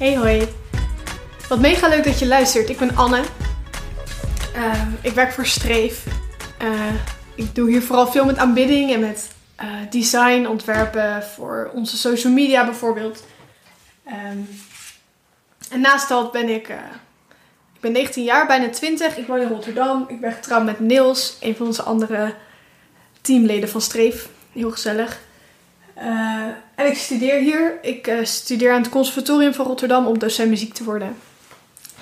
Hey hoi. Wat mega leuk dat je luistert. Ik ben Anne. Uh, ik werk voor Streef. Uh, ik doe hier vooral veel met aanbidding en met uh, design, ontwerpen voor onze social media bijvoorbeeld. Um, en naast dat ben ik, ik ben 19 jaar, bijna 20. Ik woon in Rotterdam. Ik ben getrouwd met Niels, een van onze andere teamleden van Streef. Heel gezellig. Uh, en ik studeer hier. Ik uh, studeer aan het Conservatorium van Rotterdam om docent muziek te worden.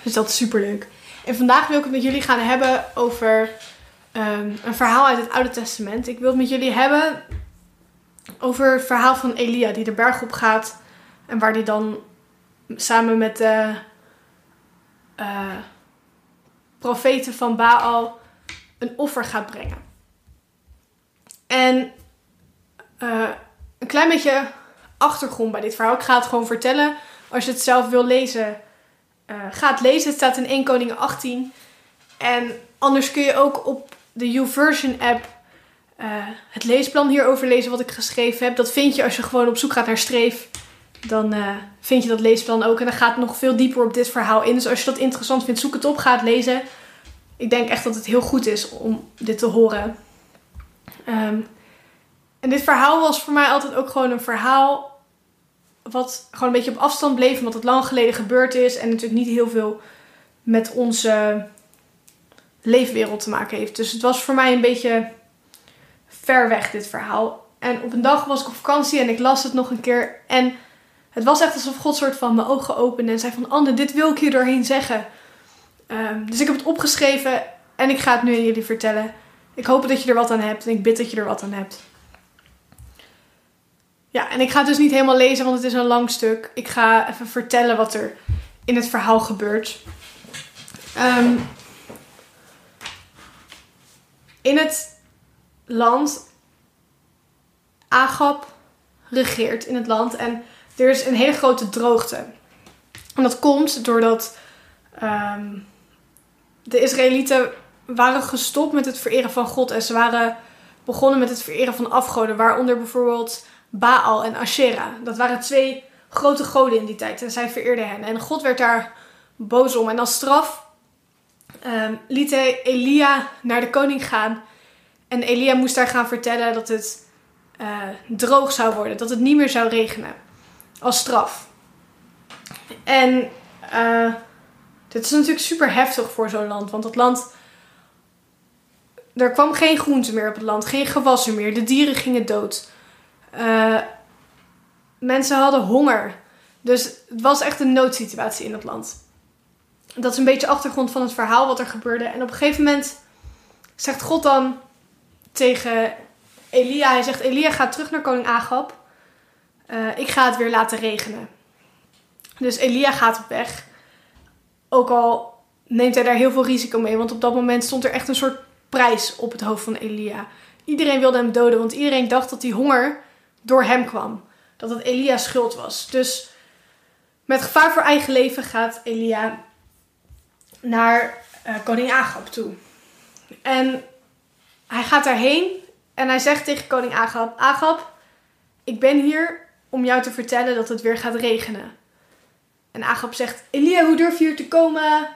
Dus dat is super leuk. En vandaag wil ik het met jullie gaan hebben over um, een verhaal uit het Oude Testament. Ik wil het met jullie hebben over het verhaal van Elia die de berg op gaat. En waar die dan samen met de uh, profeten van Baal een offer gaat brengen. En uh, een klein beetje achtergrond bij dit verhaal. Ik ga het gewoon vertellen. Als je het zelf wil lezen, uh, ga het lezen. Het staat in 1 Koningen 18. En anders kun je ook op de YouVersion app uh, het leesplan hierover lezen wat ik geschreven heb. Dat vind je als je gewoon op zoek gaat naar streef. Dan uh, vind je dat leesplan ook. En dan gaat het nog veel dieper op dit verhaal in. Dus als je dat interessant vindt, zoek het op, ga het lezen. Ik denk echt dat het heel goed is om dit te horen. Um, en dit verhaal was voor mij altijd ook gewoon een verhaal wat gewoon een beetje op afstand bleef, omdat het lang geleden gebeurd is en natuurlijk niet heel veel met onze leefwereld te maken heeft. Dus het was voor mij een beetje ver weg, dit verhaal. En op een dag was ik op vakantie en ik las het nog een keer. En het was echt alsof God soort van mijn ogen opende en zei van... Anne, dit wil ik je doorheen zeggen. Um, dus ik heb het opgeschreven en ik ga het nu aan jullie vertellen. Ik hoop dat je er wat aan hebt en ik bid dat je er wat aan hebt. Ja, en ik ga het dus niet helemaal lezen, want het is een lang stuk. Ik ga even vertellen wat er in het verhaal gebeurt. Um, in het land, Agab regeert in het land en er is een hele grote droogte. En dat komt doordat um, de Israëlieten waren gestopt met het vereren van God en ze waren begonnen met het vereren van afgoden, waaronder bijvoorbeeld Baal en Asherah. Dat waren twee grote goden in die tijd en zij vereerden hen. En God werd daar boos om. En als straf um, liet hij Elia naar de koning gaan. En Elia moest daar gaan vertellen dat het uh, droog zou worden, dat het niet meer zou regenen. Als straf. En uh, dit is natuurlijk super heftig voor zo'n land, want dat land. Er kwam geen groente meer op het land, geen gewassen meer. De dieren gingen dood. Uh, mensen hadden honger. Dus het was echt een noodsituatie in het land. Dat is een beetje achtergrond van het verhaal wat er gebeurde. En op een gegeven moment zegt God dan tegen Elia: Hij zegt: Elia, ga terug naar koning Agab. Uh, ik ga het weer laten regenen. Dus Elia gaat op weg. Ook al neemt hij daar heel veel risico mee. Want op dat moment stond er echt een soort prijs op het hoofd van Elia. Iedereen wilde hem doden, want iedereen dacht dat die honger door hem kwam. Dat het Elia's schuld was. Dus met gevaar voor eigen leven gaat Elia naar uh, koning Agab toe. En hij gaat daarheen en hij zegt tegen koning Agab: Agab, ik ben hier om jou te vertellen dat het weer gaat regenen. En Agab zegt: Elia, hoe durf je hier te komen?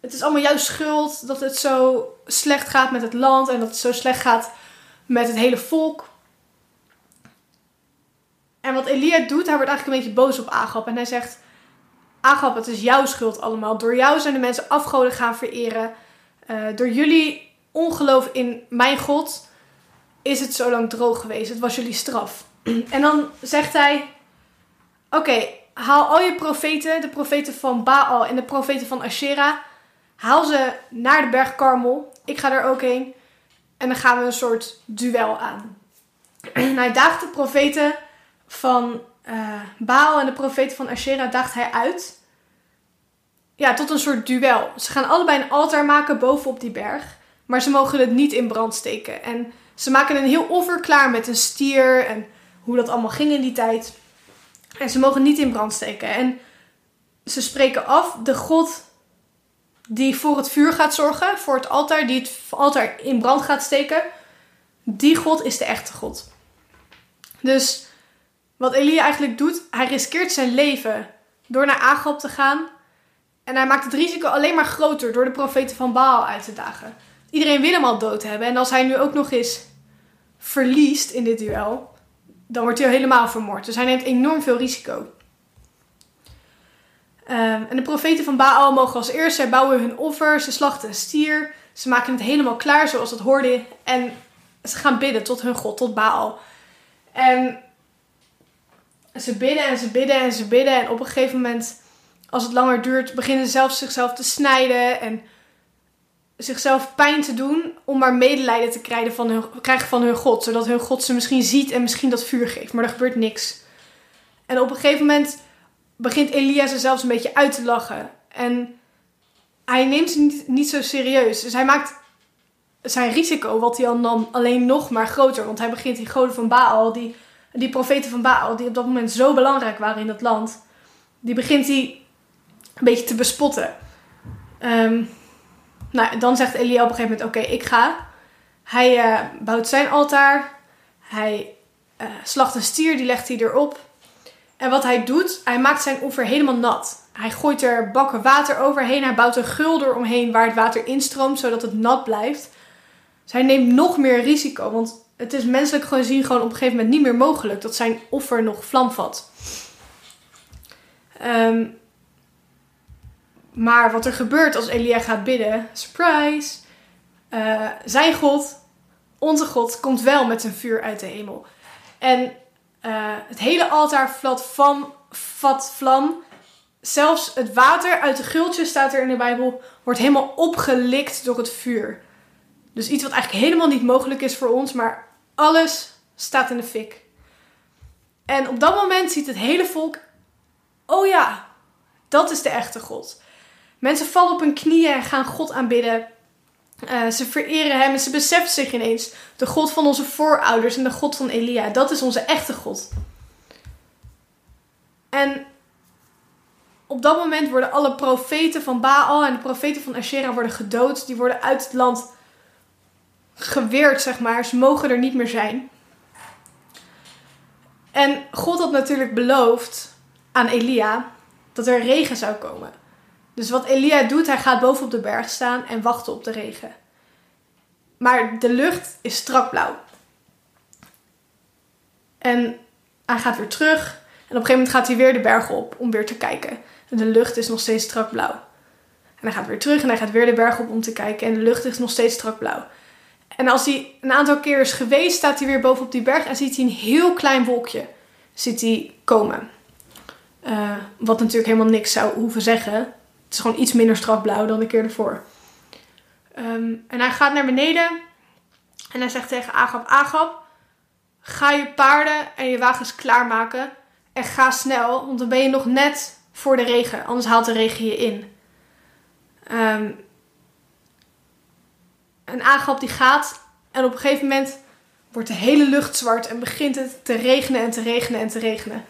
Het is allemaal jouw schuld dat het zo slecht gaat met het land en dat het zo slecht gaat met het hele volk. En wat Elia doet, hij wordt eigenlijk een beetje boos op Agab. En hij zegt, Agab, het is jouw schuld allemaal. Door jou zijn de mensen afgoden gaan vereren. Uh, door jullie ongeloof in mijn God is het zo lang droog geweest. Het was jullie straf. en dan zegt hij, oké, haal al je profeten, de profeten van Baal en de profeten van Asherah. Haal ze naar de berg Karmel. Ik ga er ook heen. En dan gaan we een soort duel aan. En hij daagt de profeten van uh, Baal en de profeten van Asherah daagt hij uit. Ja, tot een soort duel. Ze gaan allebei een altaar maken bovenop die berg. Maar ze mogen het niet in brand steken. En ze maken een heel offer klaar met een stier. En hoe dat allemaal ging in die tijd. En ze mogen niet in brand steken. En ze spreken af de God die voor het vuur gaat zorgen. Voor het altaar. Die het altaar in brand gaat steken. Die God is de echte God. Dus wat Elia eigenlijk doet, hij riskeert zijn leven door naar Agab te gaan. En hij maakt het risico alleen maar groter door de profeten van Baal uit te dagen. Iedereen wil hem al dood hebben. En als hij nu ook nog eens verliest in dit duel, dan wordt hij helemaal vermoord. Dus hij neemt enorm veel risico. Ehm, en de profeten van Baal mogen als eerste, bouwen hun offer, ze slachten een stier, ze maken het helemaal klaar zoals het hoorde en ze gaan bidden tot hun god, tot Baal. En ze bidden en ze bidden en ze bidden en op een gegeven moment, als het langer duurt, beginnen ze zelfs zichzelf te snijden en zichzelf pijn te doen om maar medelijden te krijgen van, hun, krijgen van hun God. Zodat hun God ze misschien ziet en misschien dat vuur geeft. Maar er gebeurt niks. En op een gegeven moment begint Elia ze zelfs een beetje uit te lachen. En hij neemt ze niet, niet zo serieus. Dus hij maakt zijn risico, wat hij al nam, alleen nog maar groter. Want hij begint die goden van Baal, die, die profeten van Baal, die op dat moment zo belangrijk waren in het land, die begint hij een beetje te bespotten. Um, nou, dan zegt Elia op een gegeven moment: Oké, ik ga. Hij uh, bouwt zijn altaar. Hij uh, slacht een stier, die legt hij erop. En wat hij doet, hij maakt zijn oever helemaal nat. Hij gooit er bakken water overheen. Hij bouwt een gulder omheen waar het water instroomt, zodat het nat blijft. Dus hij neemt nog meer risico. Want het is menselijk gezien gewoon op een gegeven moment niet meer mogelijk dat zijn offer nog vlam vat. Um, maar wat er gebeurt als Elia gaat bidden, surprise, uh, zijn God, onze God, komt wel met zijn vuur uit de hemel. En uh, het hele altaar vlat van, vat vlam. Zelfs het water uit de gultjes, staat er in de Bijbel, wordt helemaal opgelikt door het vuur. Dus iets wat eigenlijk helemaal niet mogelijk is voor ons, maar alles staat in de fik. En op dat moment ziet het hele volk: oh ja, dat is de echte God. Mensen vallen op hun knieën en gaan God aanbidden. Uh, ze vereren hem en ze beseffen zich ineens de God van onze voorouders en de God van Elia. Dat is onze echte God. En op dat moment worden alle profeten van Baal en de profeten van Asherah worden gedood. Die worden uit het land geweerd, zeg maar. Ze mogen er niet meer zijn. En God had natuurlijk beloofd aan Elia dat er regen zou komen. Dus wat Elia doet, hij gaat boven op de berg staan en wachten op de regen. Maar de lucht is strak blauw. En hij gaat weer terug. En op een gegeven moment gaat hij weer de berg op om weer te kijken. En de lucht is nog steeds strak blauw. En hij gaat weer terug en hij gaat weer de berg op om te kijken. En de lucht is nog steeds strak blauw. En als hij een aantal keer is geweest, staat hij weer boven op die berg en ziet hij een heel klein wolkje ziet hij komen. Uh, wat natuurlijk helemaal niks zou hoeven zeggen. Het is gewoon iets minder strak blauw dan de keer ervoor. Um, en hij gaat naar beneden. En hij zegt tegen Agap: Agap, ga je paarden en je wagens klaarmaken. En ga snel, want dan ben je nog net voor de regen. Anders haalt de regen je in. Um, en Agap die gaat. En op een gegeven moment wordt de hele lucht zwart. En begint het te regenen en te regenen en te regenen.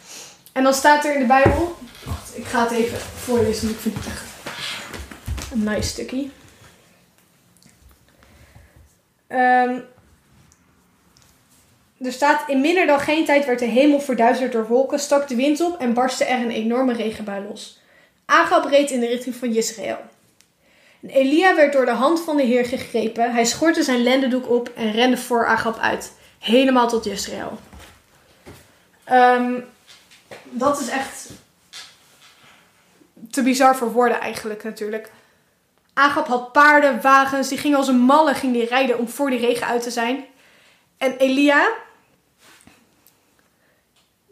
En dan staat er in de Bijbel. Wacht, ik ga het even voorlezen, want ik vind het echt een nice stukje. Um, er staat: In minder dan geen tijd werd de hemel verduisterd door wolken, stak de wind op en barstte er een enorme regenbui los. Agab reed in de richting van Israël. Elia werd door de hand van de Heer gegrepen. Hij schortte zijn lendendoek op en rende voor Agab uit, helemaal tot Israël. Um, dat is echt te bizar voor woorden eigenlijk natuurlijk. Agap had paarden, wagens, die gingen als een malle ging die rijden om voor die regen uit te zijn. En Elia,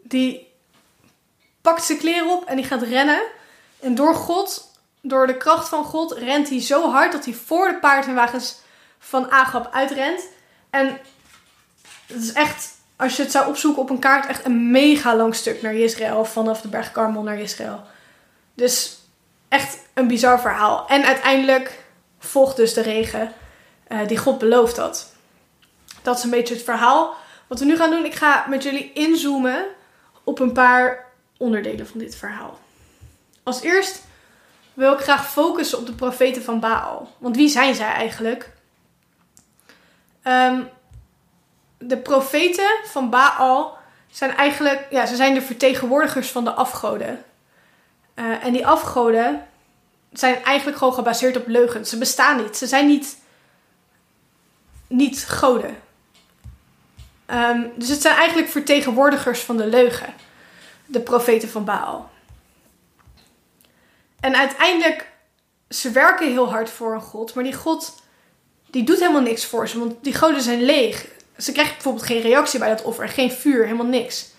die pakt zijn kleren op en die gaat rennen. En door God, door de kracht van God, rent hij zo hard dat hij voor de paard en wagens van Agap uitrent. En het is echt, als je het zou opzoeken op een kaart, echt een mega lang stuk naar Israël. Vanaf de berg Carmel naar Israël. Dus echt een bizar verhaal. En uiteindelijk volgt dus de regen uh, die God beloofd had. Dat is een beetje het verhaal. Wat we nu gaan doen, ik ga met jullie inzoomen op een paar onderdelen van dit verhaal. Als eerst wil ik graag focussen op de profeten van Baal. Want wie zijn zij eigenlijk? Um, de profeten van Baal zijn eigenlijk, ja, ze zijn de vertegenwoordigers van de afgoden. Eh, en die afgoden zijn eigenlijk gewoon gebaseerd op leugens. Ze bestaan niet. Ze zijn niet, niet goden. Ehm, dus het zijn eigenlijk vertegenwoordigers van de leugen. De profeten van Baal. En uiteindelijk, ze werken heel hard voor een god. Maar die god, die doet helemaal niks voor ze. Want die goden zijn leeg. Ze krijgen bijvoorbeeld geen reactie bij dat offer. Geen vuur, helemaal niks.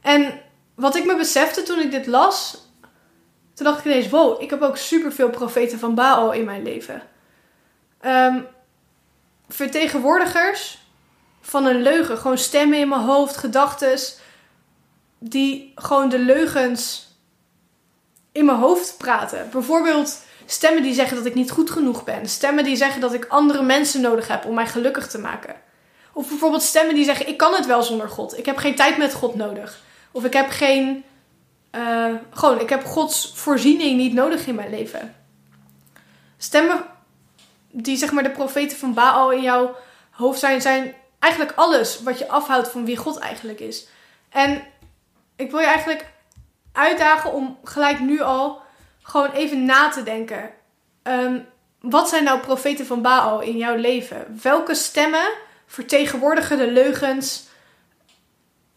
En wat ik me besefte toen ik dit las, toen dacht ik ineens, wow, ik heb ook superveel profeten van Baal in mijn leven. Um, vertegenwoordigers van een leugen, gewoon stemmen in mijn hoofd, gedachten, die gewoon de leugens in mijn hoofd praten. Bijvoorbeeld stemmen die zeggen dat ik niet goed genoeg ben, stemmen die zeggen dat ik andere mensen nodig heb om mij gelukkig te maken. Of bijvoorbeeld stemmen die zeggen: Ik kan het wel zonder God. Ik heb geen tijd met God nodig. Of ik heb geen. Uh, gewoon, ik heb Gods voorziening niet nodig in mijn leven. Stemmen die zeg maar de profeten van Baal in jouw hoofd zijn, zijn eigenlijk alles wat je afhoudt van wie God eigenlijk is. En ik wil je eigenlijk uitdagen om gelijk nu al gewoon even na te denken. Um, wat zijn nou profeten van Baal in jouw leven? Welke stemmen vertegenwoordigen de leugens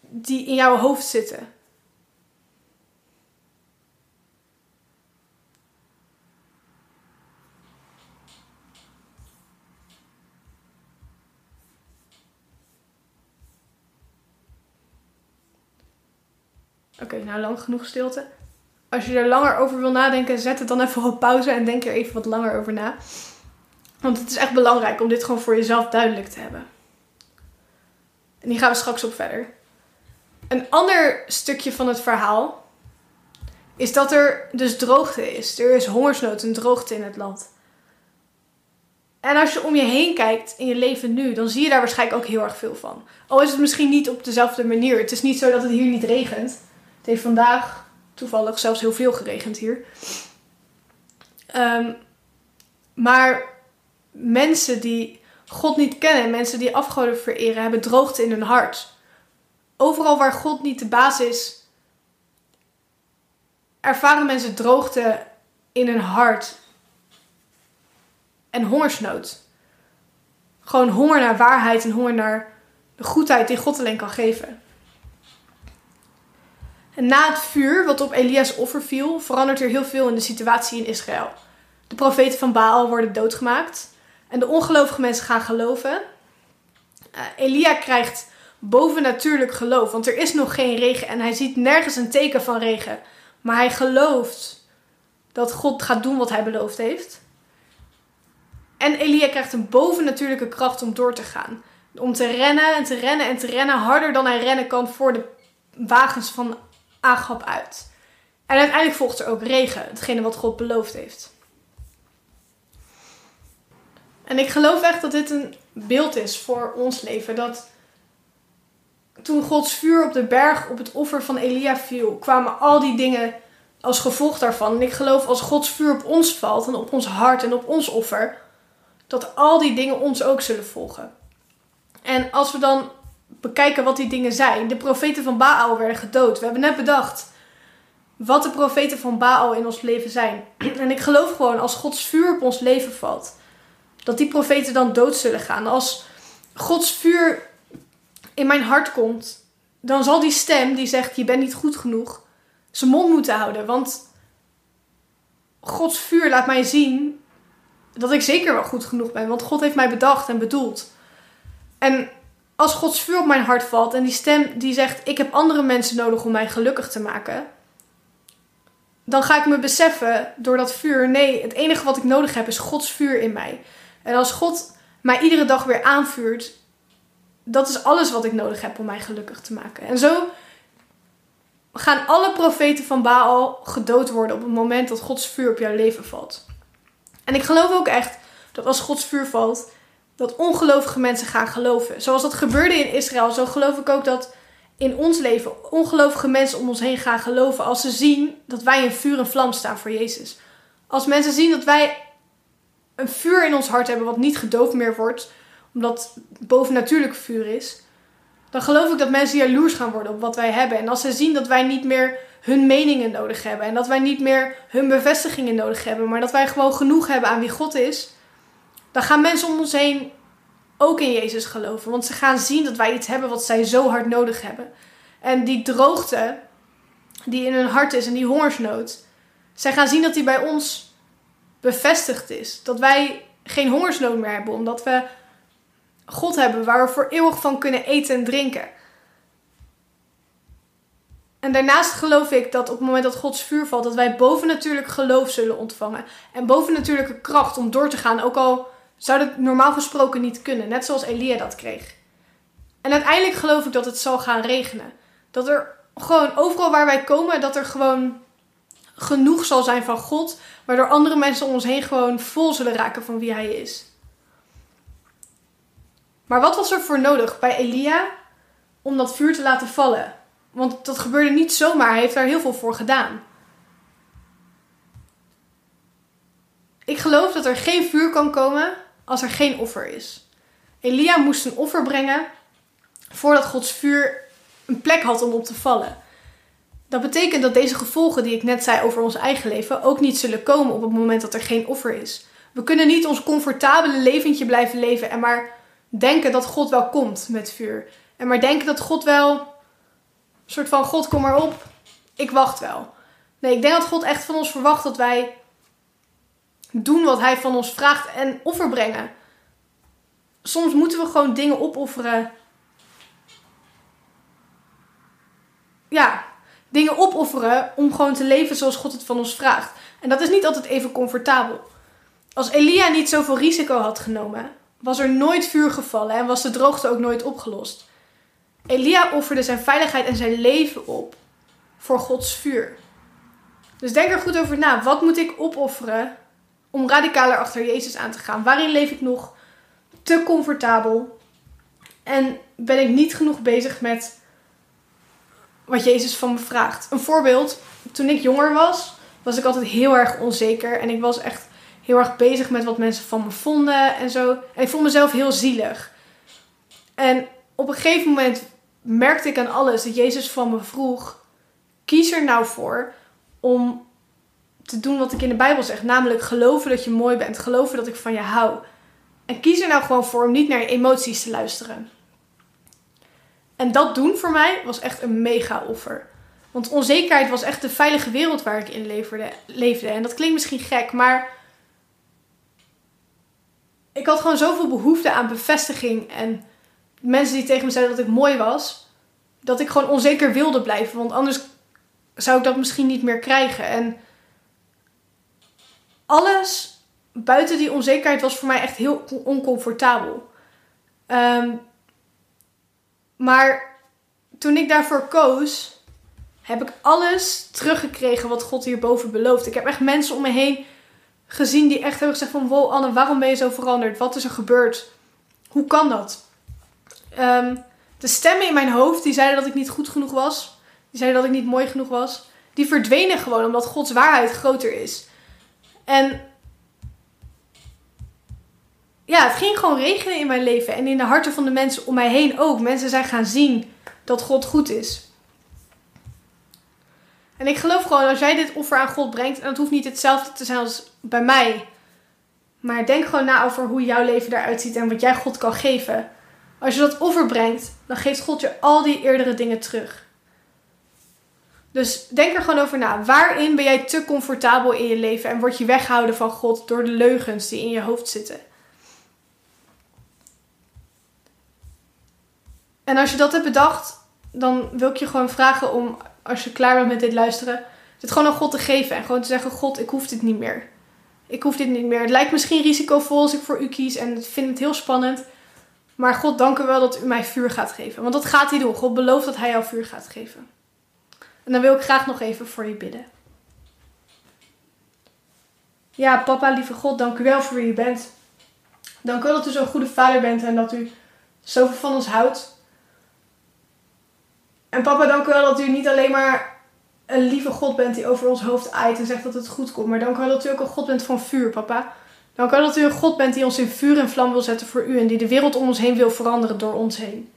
die in jouw hoofd zitten. Oké, nou lang genoeg stilte. Als je er langer over wil nadenken, zet het dan even op pauze en denk er even wat langer over na. Want het is echt belangrijk om dit gewoon voor jezelf duidelijk te hebben. En die gaan we straks op verder. Een ander stukje van het verhaal is dat er dus droogte is. Er is hongersnood en droogte in het land. En als je om je heen kijkt in je leven nu, dan zie je daar waarschijnlijk ook heel erg veel van. Al is het misschien niet op dezelfde manier. Het is niet zo dat het hier niet regent. Het heeft vandaag toevallig zelfs heel veel geregend hier. Um, maar mensen die God niet kennen, mensen die afgoden vereren, hebben droogte in hun hart overal waar God niet de baas is, ervaren mensen droogte in hun hart en hongersnood. Gewoon honger naar waarheid en honger naar de goedheid die God alleen kan geven. En na het vuur wat op Elias offer viel, verandert er heel veel in de situatie in Israël. De profeten van Baal worden doodgemaakt en de ongelovige mensen gaan geloven. Uh, Elia krijgt bovennatuurlijk geloof. Want er is nog geen regen en hij ziet nergens een teken van regen. Maar hij gelooft dat God gaat doen wat hij beloofd heeft. En Elia krijgt een bovennatuurlijke kracht om door te gaan. Om te rennen en te rennen en te rennen harder dan hij rennen kan voor de wagens van Agab uit. En uiteindelijk volgt er ook regen, hetgene wat God beloofd heeft. En ik geloof echt dat dit een beeld is voor ons leven. Dat toen Gods vuur op de berg op het offer van Elia viel, kwamen al die dingen als gevolg daarvan. En ik geloof als Gods vuur op ons valt en op ons hart en op ons offer, dat al die dingen ons ook zullen volgen. En als we dan bekijken wat die dingen zijn. De profeten van Baal werden gedood. We hebben net bedacht wat de profeten van Baal in ons leven zijn. En ik geloof gewoon als Gods vuur op ons leven valt, dat die profeten dan dood zullen gaan. Als Gods vuur in mijn hart komt, dan zal die stem die zegt: Je bent niet goed genoeg, zijn mond moeten houden. Want Gods vuur laat mij zien dat ik zeker wel goed genoeg ben. Want God heeft mij bedacht en bedoeld. En als Gods vuur op mijn hart valt en die stem die zegt: Ik heb andere mensen nodig om mij gelukkig te maken. Dan ga ik me beseffen door dat vuur: nee, het enige wat ik nodig heb is Gods vuur in mij. En als God mij iedere dag weer aanvuurt dat is alles wat ik nodig heb om mij gelukkig te maken. En zo gaan alle profeten van Baal gedood worden op het moment dat Gods vuur op jouw leven valt. En ik geloof ook echt dat als Gods vuur valt, dat ongelovige mensen gaan geloven. Zoals dat gebeurde in Israël, zo geloof ik ook dat in ons leven ongelovige mensen om ons heen gaan geloven als ze zien dat wij een vuur en vlam staan voor Jezus. Als mensen zien dat wij een vuur in ons hart hebben wat niet gedoofd meer wordt, omdat bovennatuurlijk vuur is, dan geloof ik dat mensen jaloers gaan worden op wat wij hebben. En als ze zien dat wij niet meer hun meningen nodig hebben en dat wij niet meer hun bevestigingen nodig hebben, maar dat wij gewoon genoeg hebben aan wie God is, dan gaan mensen om ons heen ook in Jezus geloven. Want ze gaan zien dat wij iets hebben wat zij zo hard nodig hebben. En die droogte die in hun hart is en die hongersnood, zij gaan zien dat die bij ons bevestigd is. Dat wij geen hongersnood meer hebben, omdat we God hebben waar we voor eeuwig van kunnen eten en drinken. En daarnaast geloof ik dat op het moment dat Gods vuur valt, dat wij bovennatuurlijk geloof zullen ontvangen. En bovennatuurlijke kracht om door te gaan, ook al zou dat normaal gesproken niet kunnen. Net zoals Elia dat kreeg. En uiteindelijk geloof ik dat het zal gaan regenen. Dat er gewoon overal waar wij komen, dat er gewoon genoeg zal zijn van God. Waardoor andere mensen om ons heen gewoon vol zullen raken van wie hij is. Maar wat was er voor nodig bij Elia om dat vuur te laten vallen? Want dat gebeurde niet zomaar, hij heeft daar heel veel voor gedaan. Ik geloof dat er geen vuur kan komen als er geen offer is. Elia moest een offer brengen voordat Gods vuur een plek had om op te vallen. Dat betekent dat deze gevolgen die ik net zei over ons eigen leven ook niet zullen komen op het moment dat er geen offer is. We kunnen niet ons comfortabele leventje blijven leven en maar denken dat God wel komt met vuur. En maar denken dat God wel een soort van God kom maar op, ik wacht wel. Nee, ik denk dat God echt van ons verwacht dat wij doen wat hij van ons vraagt en offer brengen. Soms moeten we gewoon dingen opofferen. Ja, dingen opofferen om gewoon te leven zoals God het van ons vraagt. En dat is niet altijd even comfortabel. Als Elia niet zoveel risico had genomen, was er nooit vuur gevallen en was de droogte ook nooit opgelost. Elia offerde zijn veiligheid en zijn leven op voor Gods vuur. Dus denk er goed over na. Wat moet ik opofferen om radicaler achter Jezus aan te gaan? Waarin leef ik nog te comfortabel? En ben ik niet genoeg bezig met wat Jezus van me vraagt? Een voorbeeld, toen ik jonger was, was ik altijd heel erg onzeker. En ik was echt heel erg bezig met wat mensen van me vonden en zo. En ik vond mezelf heel zielig. En op een gegeven moment merkte ik aan alles dat Jezus van me vroeg: kies er nou voor om te doen wat ik in de Bijbel zeg. Namelijk geloven dat je mooi bent. Geloven dat ik van je hou. En kies er nou gewoon voor om niet naar je emoties te luisteren. En dat doen voor mij was echt een mega offer. Want onzekerheid was echt de veilige wereld waar ik in leefde. En dat klinkt misschien gek, maar ik had gewoon zoveel behoefte aan bevestiging en mensen die tegen me zeiden dat ik mooi was, dat ik gewoon onzeker wilde blijven. Want anders zou ik dat misschien niet meer krijgen. En alles buiten die onzekerheid was voor mij echt heel oncomfortabel. Um, maar toen ik daarvoor koos, heb ik alles teruggekregen wat God hierboven belooft. Ik heb echt mensen om me heen gezien die echt hebben gezegd van... Wow Anne, waarom ben je zo veranderd? Wat is er gebeurd? Hoe kan dat? Um, de stemmen in mijn hoofd die zeiden dat ik niet goed genoeg was. Die zeiden dat ik niet mooi genoeg was. Die verdwenen gewoon omdat Gods waarheid groter is. En ja, het ging gewoon regenen in mijn leven. En in de harten van de mensen om mij heen ook. Mensen zijn gaan zien dat God goed is. En ik geloof gewoon, als jij dit offer aan God brengt, en het hoeft niet hetzelfde te zijn als bij mij. Maar denk gewoon na over hoe jouw leven eruit ziet en wat jij God kan geven. Als je dat offer brengt, dan geeft God je al die eerdere dingen terug. Dus denk er gewoon over na. Waarin ben jij te comfortabel in je leven en word je weggehouden van God door de leugens die in je hoofd zitten? En als je dat hebt bedacht, dan wil ik je gewoon vragen om, als je klaar bent met dit luisteren, het gewoon aan God te geven. En gewoon te zeggen: God, ik hoef dit niet meer. Ik hoef dit niet meer. Het lijkt misschien risicovol als ik voor u kies en ik vind het heel spannend. Maar God, dank u wel dat u mij vuur gaat geven. Want dat gaat hij doen. God belooft dat hij jou vuur gaat geven. En dan wil ik graag nog even voor je bidden. Ja, papa, lieve God, dank u wel voor wie u bent. Dank u wel dat u zo'n goede vader bent en dat u zoveel van ons houdt. En papa, dank u wel dat u niet alleen maar een lieve God bent die over ons hoofd aait en zegt dat het goed komt. Maar dank u wel dat u ook een God bent van vuur, papa. Dank u wel dat u een God bent die ons in vuur en vlam wil zetten voor u en die de wereld om ons heen wil veranderen door ons heen.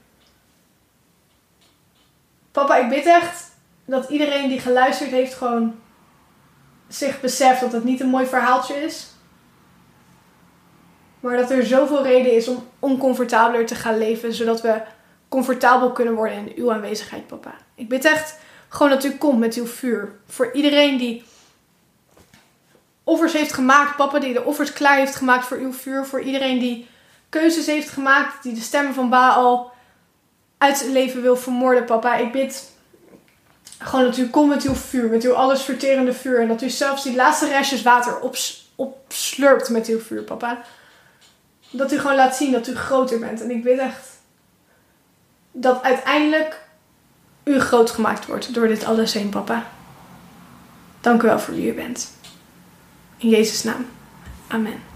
Papa, ik bid echt dat iedereen die geluisterd heeft gewoon zich beseft dat het niet een mooi verhaaltje is. Maar dat er zoveel reden is om oncomfortabeler te gaan leven, zodat we comfortabel kunnen worden in uw aanwezigheid, papa. Ik bid echt gewoon dat u komt met uw vuur. Voor iedereen die offers heeft gemaakt, papa, die de offers klaar heeft gemaakt voor uw vuur. Voor iedereen die keuzes heeft gemaakt, die de stemmen van Baal uit zijn leven wil vermoorden, papa. Ik bid gewoon dat u komt met uw vuur, met uw allesverterende vuur. En dat u zelfs die laatste restjes water ops, opslurpt met uw vuur, papa. Dat u gewoon laat zien dat u groter bent. En ik bid echt dat uiteindelijk u groot gemaakt wordt door dit alles heen, papa. Dank u wel voor wie u bent. In Jezus' naam. Amen.